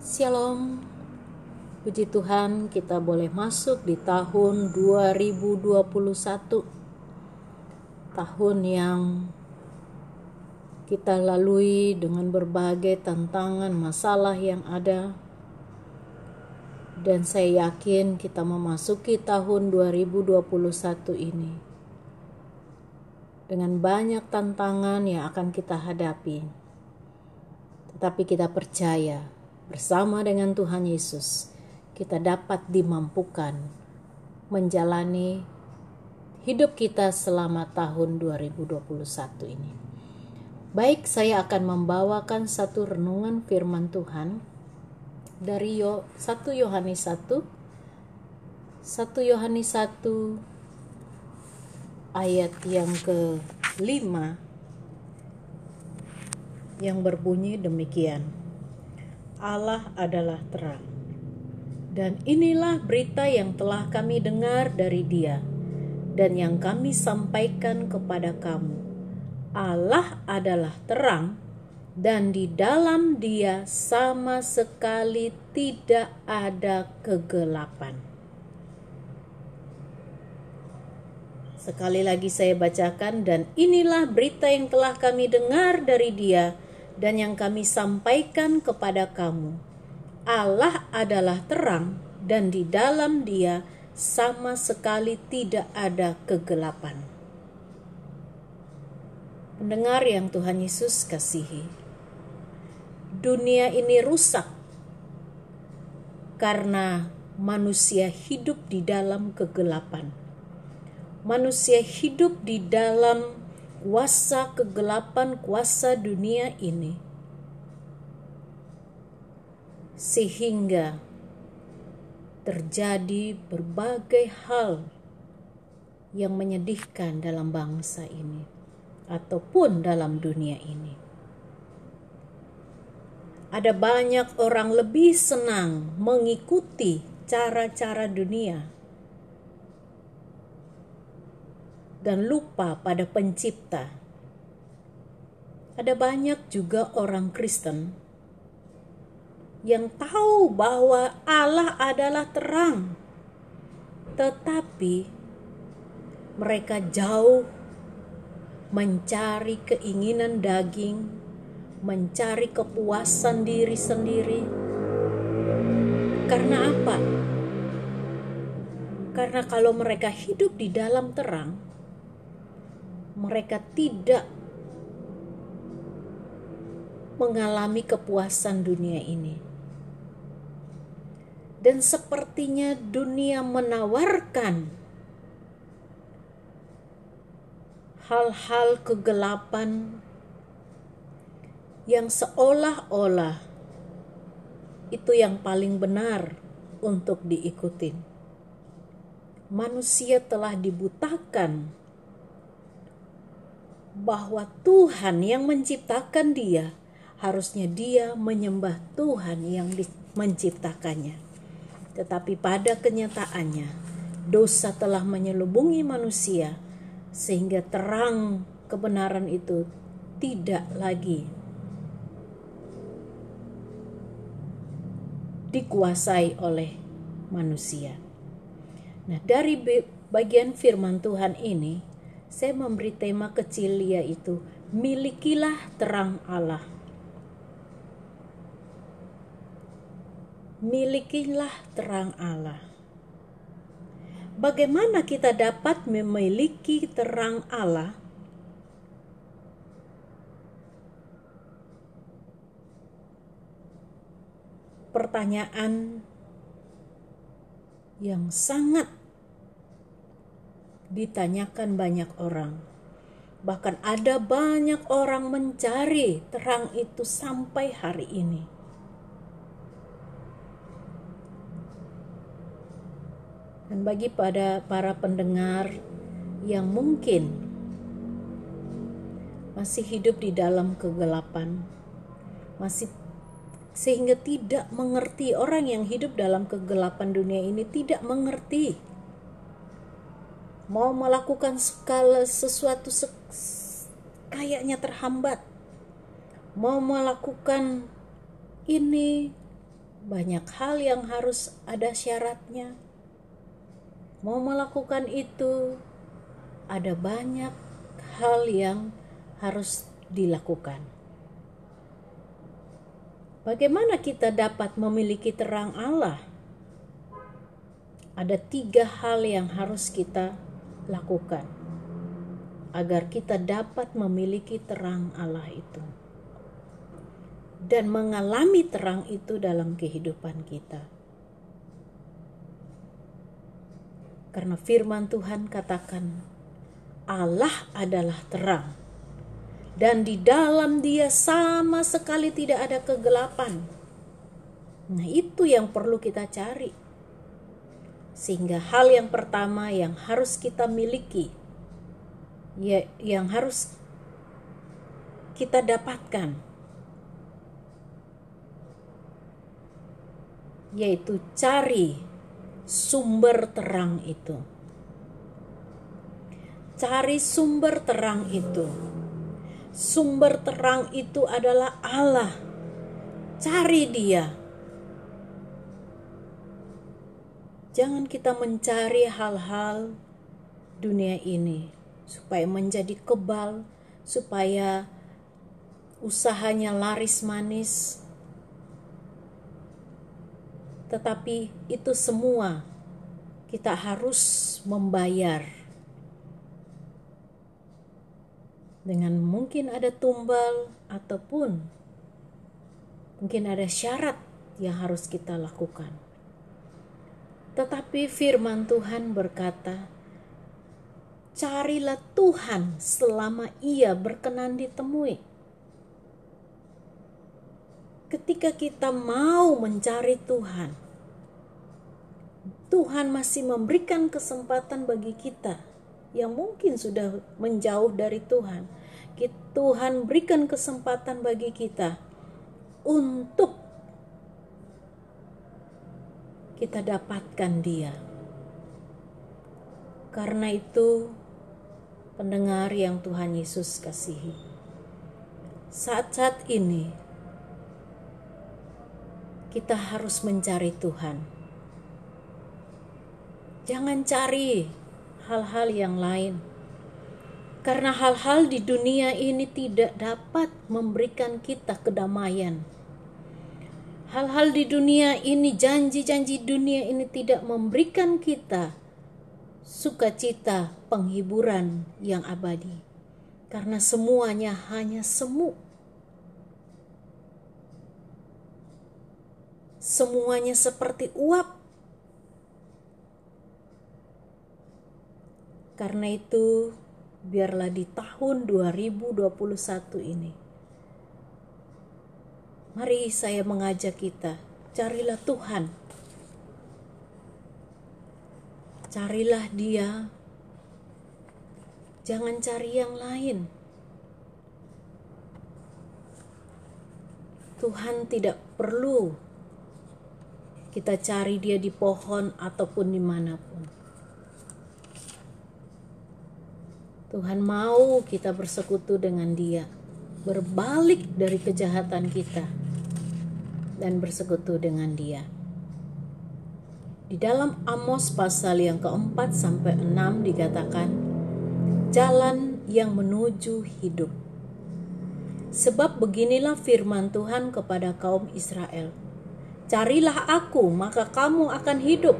Shalom. Puji Tuhan, kita boleh masuk di tahun 2021. Tahun yang kita lalui dengan berbagai tantangan, masalah yang ada. Dan saya yakin kita memasuki tahun 2021 ini dengan banyak tantangan yang akan kita hadapi. Tetapi kita percaya bersama dengan Tuhan Yesus, kita dapat dimampukan menjalani hidup kita selama tahun 2021 ini. Baik, saya akan membawakan satu renungan firman Tuhan dari 1 Yohanes 1 1 Yohanes 1 ayat yang ke-5 yang berbunyi demikian. Allah adalah terang. Dan inilah berita yang telah kami dengar dari Dia dan yang kami sampaikan kepada kamu. Allah adalah terang dan di dalam Dia sama sekali tidak ada kegelapan. Sekali lagi saya bacakan dan inilah berita yang telah kami dengar dari Dia dan yang kami sampaikan kepada kamu. Allah adalah terang dan di dalam Dia sama sekali tidak ada kegelapan. Pendengar yang Tuhan Yesus kasihi, dunia ini rusak karena manusia hidup di dalam kegelapan. Manusia hidup di dalam kuasa kegelapan, kuasa dunia ini, sehingga terjadi berbagai hal yang menyedihkan dalam bangsa ini ataupun dalam dunia ini. Ada banyak orang lebih senang mengikuti cara-cara dunia dan lupa pada Pencipta. Ada banyak juga orang Kristen yang tahu bahwa Allah adalah terang, tetapi mereka jauh mencari keinginan daging, mencari kepuasan diri sendiri. Karena apa? Karena kalau mereka hidup di dalam terang, mereka tidak mengalami kepuasan dunia ini. Dan sepertinya dunia menawarkan hal-hal kegelapan yang seolah-olah itu yang paling benar untuk diikuti. Manusia telah dibutakan bahwa Tuhan yang menciptakan dia harusnya dia menyembah Tuhan yang menciptakannya. Tetapi pada kenyataannya, dosa telah menyelubungi manusia sehingga terang kebenaran itu tidak lagi dikuasai oleh manusia. Nah, dari bagian firman Tuhan ini, saya memberi tema kecil yaitu milikilah terang Allah. milikilah terang Allah. Bagaimana kita dapat memiliki terang Allah? Pertanyaan yang sangat ditanyakan banyak orang. Bahkan ada banyak orang mencari terang itu sampai hari ini. Dan bagi pada para pendengar yang mungkin masih hidup di dalam kegelapan, masih sehingga tidak mengerti orang yang hidup dalam kegelapan dunia ini tidak mengerti mau melakukan segala sesuatu se kayaknya terhambat mau melakukan ini banyak hal yang harus ada syaratnya. Mau melakukan itu, ada banyak hal yang harus dilakukan. Bagaimana kita dapat memiliki terang Allah? Ada tiga hal yang harus kita lakukan agar kita dapat memiliki terang Allah itu dan mengalami terang itu dalam kehidupan kita. Karena firman Tuhan katakan, Allah adalah terang, dan di dalam Dia sama sekali tidak ada kegelapan. Nah, itu yang perlu kita cari, sehingga hal yang pertama yang harus kita miliki, ya, yang harus kita dapatkan yaitu cari sumber terang itu. Cari sumber terang itu. Sumber terang itu adalah Allah. Cari Dia. Jangan kita mencari hal-hal dunia ini supaya menjadi kebal, supaya usahanya laris manis, tetapi itu semua kita harus membayar dengan mungkin ada tumbal ataupun mungkin ada syarat yang harus kita lakukan. Tetapi firman Tuhan berkata, "Carilah Tuhan selama Ia berkenan ditemui." ketika kita mau mencari Tuhan, Tuhan masih memberikan kesempatan bagi kita yang mungkin sudah menjauh dari Tuhan. Tuhan berikan kesempatan bagi kita untuk kita dapatkan Dia. Karena itu, pendengar yang Tuhan Yesus kasihi, saat-saat ini kita harus mencari Tuhan. Jangan cari hal-hal yang lain, karena hal-hal di dunia ini tidak dapat memberikan kita kedamaian. Hal-hal di dunia ini, janji-janji dunia ini tidak memberikan kita sukacita, penghiburan yang abadi, karena semuanya hanya semu semuanya seperti uap. Karena itu, biarlah di tahun 2021 ini, mari saya mengajak kita, carilah Tuhan. Carilah Dia, jangan cari yang lain. Tuhan tidak perlu kita cari dia di pohon ataupun di mana pun. Tuhan mau kita bersekutu dengan dia, berbalik dari kejahatan kita, dan bersekutu dengan dia. Di dalam Amos pasal yang keempat sampai enam dikatakan, jalan yang menuju hidup. Sebab beginilah firman Tuhan kepada kaum Israel Carilah aku, maka kamu akan hidup.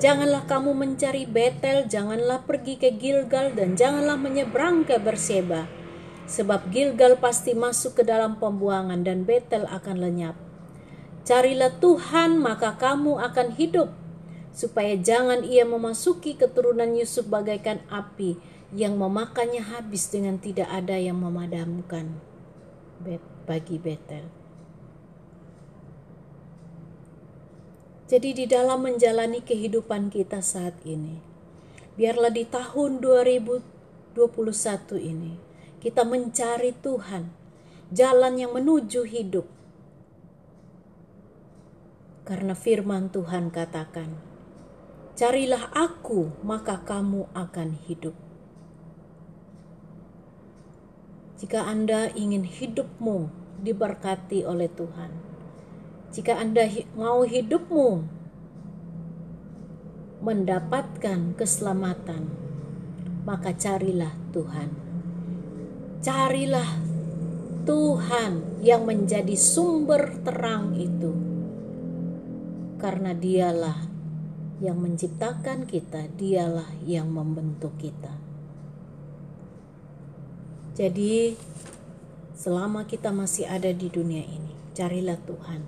Janganlah kamu mencari Betel, janganlah pergi ke Gilgal, dan janganlah menyeberang ke Berseba. Sebab Gilgal pasti masuk ke dalam pembuangan dan Betel akan lenyap. Carilah Tuhan, maka kamu akan hidup. Supaya jangan ia memasuki keturunan Yusuf bagaikan api yang memakannya habis dengan tidak ada yang memadamkan bagi Betel. Jadi di dalam menjalani kehidupan kita saat ini, biarlah di tahun 2021 ini kita mencari Tuhan, jalan yang menuju hidup. Karena firman Tuhan katakan, "Carilah aku, maka kamu akan hidup." Jika Anda ingin hidupmu diberkati oleh Tuhan, Jika Anda mau hidupmu mendapatkan keselamatan, maka carilah Tuhan. Carilah Tuhan yang menjadi sumber terang itu. Karena dialah yang menciptakan kita, dialah yang membentuk kita. Jadi, selama kita masih ada di dunia ini, carilah Tuhan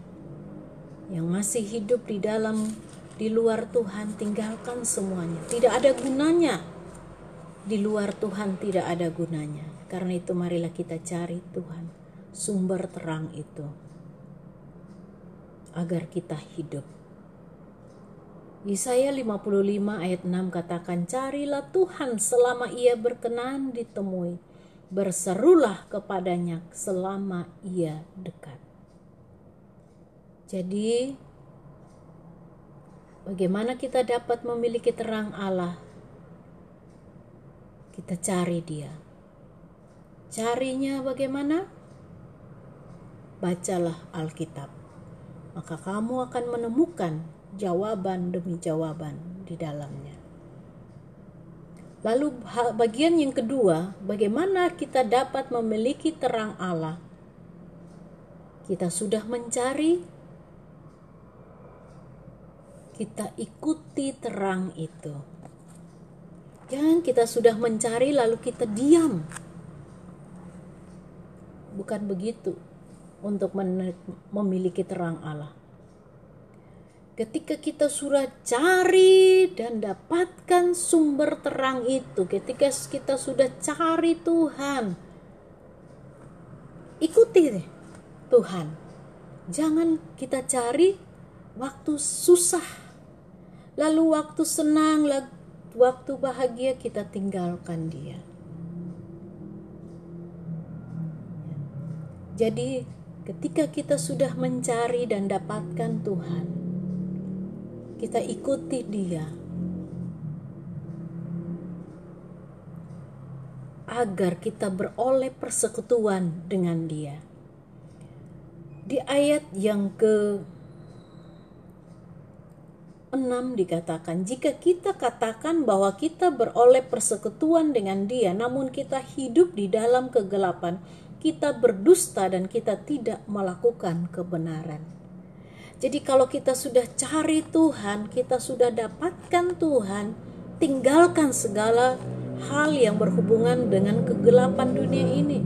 yang masih hidup di dalam di luar Tuhan tinggalkan semuanya tidak ada gunanya di luar Tuhan tidak ada gunanya karena itu marilah kita cari Tuhan sumber terang itu agar kita hidup Yesaya 55 ayat 6 katakan carilah Tuhan selama ia berkenan ditemui berserulah kepadanya selama ia dekat jadi, bagaimana kita dapat memiliki terang Allah? Kita cari Dia. Carinya bagaimana? Bacalah Alkitab, maka kamu akan menemukan jawaban demi jawaban di dalamnya. Lalu, bagian yang kedua, bagaimana kita dapat memiliki terang Allah? Kita sudah mencari kita ikuti terang itu. Jangan kita sudah mencari lalu kita diam. Bukan begitu untuk memiliki terang Allah. Ketika kita sudah cari dan dapatkan sumber terang itu, ketika kita sudah cari Tuhan, ikuti Tuhan. Jangan kita cari waktu susah Lalu waktu senang, waktu bahagia kita tinggalkan dia. Jadi ketika kita sudah mencari dan dapatkan Tuhan, kita ikuti dia. Agar kita beroleh persekutuan dengan dia. Di ayat yang ke 6 dikatakan, jika kita katakan bahwa kita beroleh persekutuan dengan dia, namun kita hidup di dalam kegelapan, kita berdusta dan kita tidak melakukan kebenaran. Jadi kalau kita sudah cari Tuhan, kita sudah dapatkan Tuhan, tinggalkan segala hal yang berhubungan dengan kegelapan dunia ini.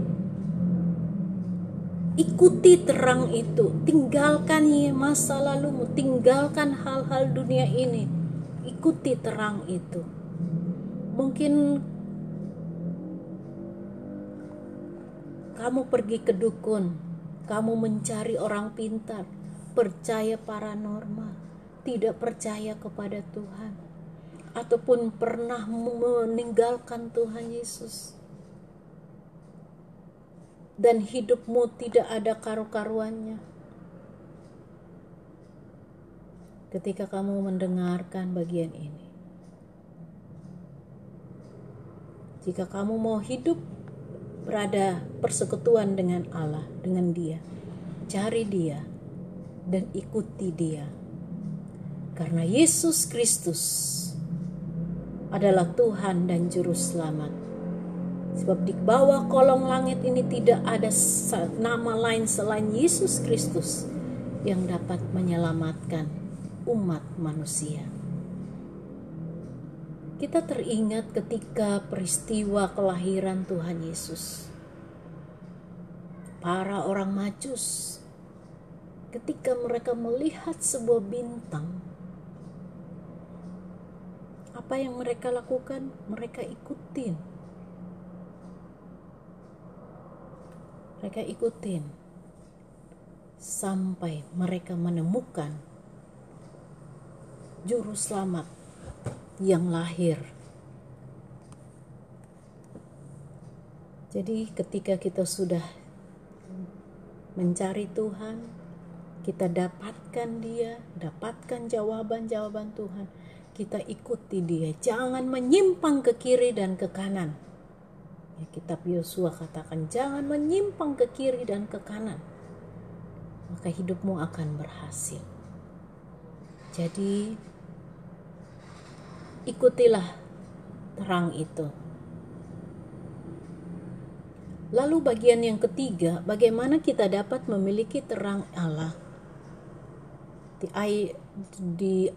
Ikuti terang itu. Tinggalkan masa lalumu. Tinggalkan hal-hal dunia ini. Ikuti terang itu. Mungkin kamu pergi ke dukun. Kamu mencari orang pintar. Percaya paranormal. Tidak percaya kepada Tuhan. Ataupun pernah meninggalkan Tuhan Yesus. Dan hidupmu tidak ada karu-karuannya. Ketika kamu mendengarkan bagian ini, jika kamu mau hidup berada persekutuan dengan Allah, dengan Dia, cari Dia dan ikuti Dia, karena Yesus Kristus adalah Tuhan dan Juru Selamat. Sebab di bawah kolong langit ini tidak ada nama lain selain Yesus Kristus yang dapat menyelamatkan umat manusia. Kita teringat ketika peristiwa kelahiran Tuhan Yesus. Para orang Majus ketika mereka melihat sebuah bintang apa yang mereka lakukan? Mereka ikutin mereka ikutin sampai mereka menemukan juru selamat yang lahir. Jadi ketika kita sudah mencari Tuhan, kita dapatkan dia, dapatkan jawaban-jawaban Tuhan, kita ikuti dia. Jangan menyimpang ke kiri dan ke kanan Ya, kitab Yosua katakan jangan menyimpang ke kiri dan ke kanan. maka hidupmu akan berhasil. Jadi, ikutilah terang itu. Lalu, bagian yang ketiga, bagaimana kita dapat memiliki terang Allah? Di, di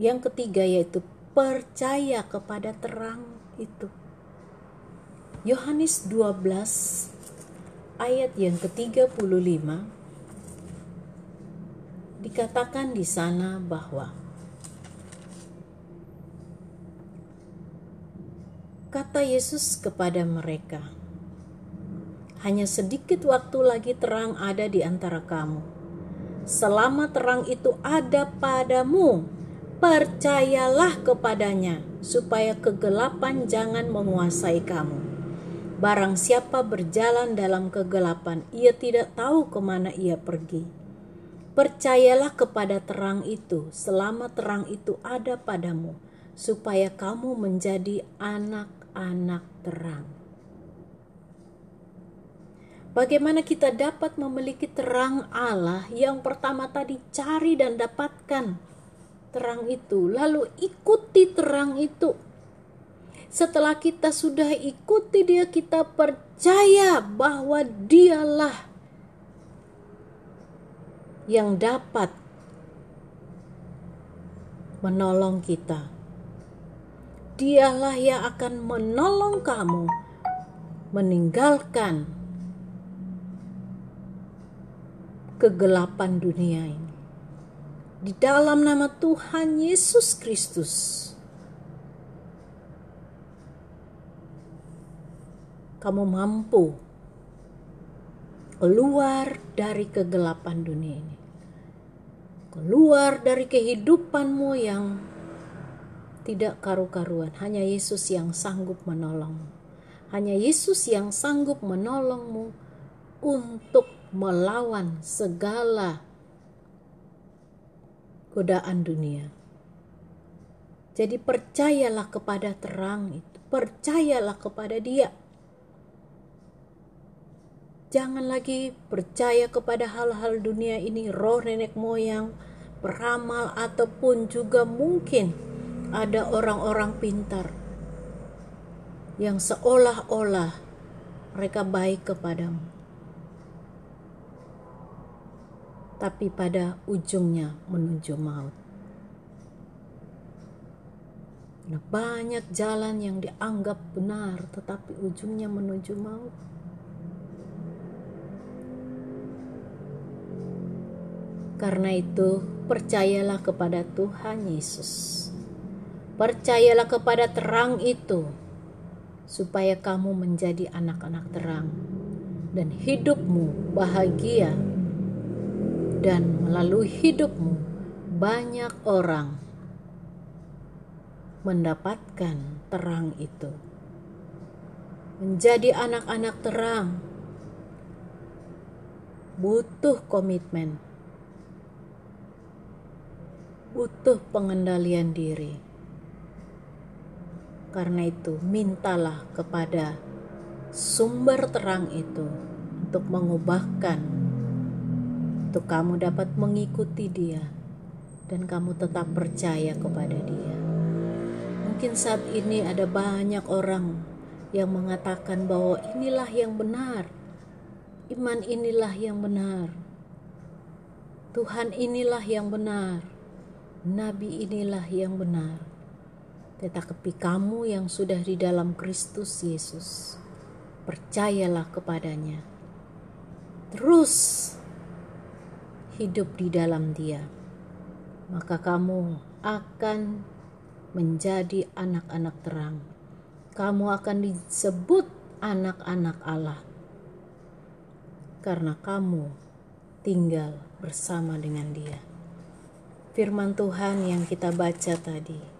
yang ketiga, yaitu percaya kepada terang itu. Yohanes 12 ayat yang ke-35 dikatakan di sana bahwa kata Yesus kepada mereka, "Hanya sedikit waktu lagi terang ada di antara kamu. Selama terang itu ada padamu, percayalah kepadanya, supaya kegelapan jangan menguasai kamu." Barang siapa berjalan dalam kegelapan, ia tidak tahu ke mana ia pergi. Percayalah kepada terang itu, selama terang itu ada padamu, supaya kamu menjadi anak-anak terang. Bagaimana kita dapat memiliki terang Allah yang pertama tadi cari dan dapatkan terang itu, lalu ikuti terang itu setelah kita sudah ikuti dia, kita percaya bahwa dialah yang dapat menolong kita. Dialah yang akan menolong kamu meninggalkan kegelapan dunia ini. Di dalam nama Tuhan Yesus Kristus, kamu mampu keluar dari kegelapan dunia ini. Keluar dari kehidupanmu yang tidak karu-karuan. Hanya Yesus yang sanggup menolongmu. Hanya Yesus yang sanggup menolongmu untuk melawan segala godaan dunia. Jadi percayalah kepada terang itu, percayalah kepada Dia Jangan lagi percaya kepada hal-hal dunia ini, roh nenek moyang, peramal, ataupun juga mungkin ada orang-orang pintar yang seolah-olah mereka baik kepadamu. Tapi pada ujungnya menuju maut. Nah, banyak jalan yang dianggap benar, tetapi ujungnya menuju maut. Karena itu, percayalah kepada Tuhan Yesus. Percayalah kepada terang itu, supaya kamu menjadi anak-anak terang, dan hidupmu bahagia, dan melalui hidupmu banyak orang mendapatkan terang itu. Menjadi anak-anak terang butuh komitmen butuh pengendalian diri. Karena itu, mintalah kepada sumber terang itu untuk mengubahkan, untuk kamu dapat mengikuti Dia, dan kamu tetap percaya kepada Dia. Mungkin saat ini ada banyak orang yang mengatakan bahwa inilah yang benar, iman inilah yang benar, Tuhan inilah yang benar nabi inilah yang benar. Tetapi kamu yang sudah di dalam Kristus Yesus, percayalah kepadanya. Terus hidup di dalam Dia, maka kamu akan menjadi anak-anak terang. Kamu akan disebut anak-anak Allah karena kamu tinggal bersama dengan Dia firman Tuhan yang kita baca tadi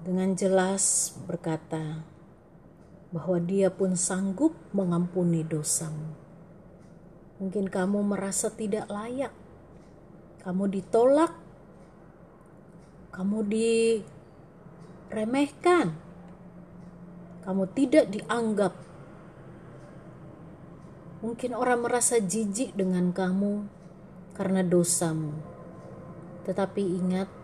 dengan jelas berkata bahwa Dia pun sanggup mengampuni dosamu. Mungkin kamu merasa tidak layak, kamu ditolak, kamu diremehkan, kamu tidak dianggap. Mungkin orang merasa jijik dengan kamu karena dosamu. Tetapi ingat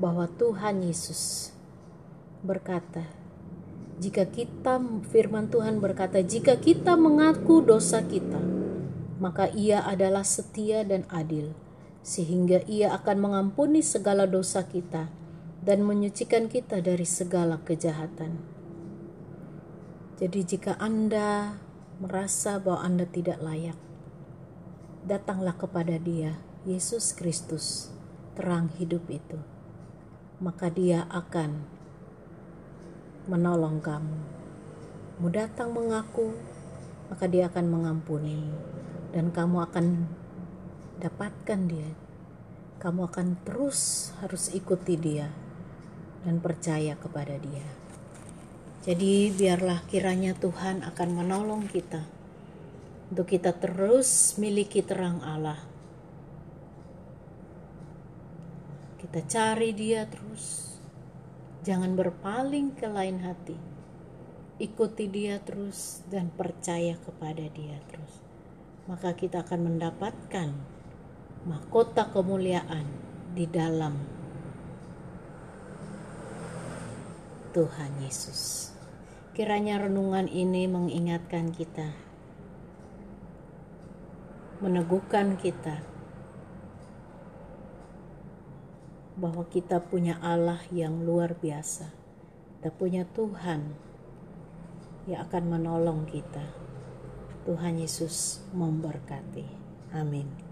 bahwa Tuhan Yesus berkata, jika kita firman Tuhan berkata, jika kita mengaku dosa kita, maka Ia adalah setia dan adil, sehingga Ia akan mengampuni segala dosa kita dan menyucikan kita dari segala kejahatan. Jadi, jika Anda merasa bahwa Anda tidak layak, datanglah kepada Dia, Yesus Kristus, terang hidup itu. Maka Dia akan menolong kamu. Mu datang mengaku, maka Dia akan mengampuni, dan kamu akan dapatkan Dia. Kamu akan terus harus ikuti Dia dan percaya kepada Dia. Jadi biarlah kiranya Tuhan akan menolong kita untuk kita terus miliki terang Allah. Kita cari dia terus. Jangan berpaling ke lain hati. Ikuti dia terus dan percaya kepada dia terus. Maka kita akan mendapatkan mahkota kemuliaan di dalam Tuhan Yesus. Kiranya renungan ini mengingatkan kita, meneguhkan kita bahwa kita punya Allah yang luar biasa. Kita punya Tuhan yang akan menolong kita. Tuhan Yesus memberkati. Amin.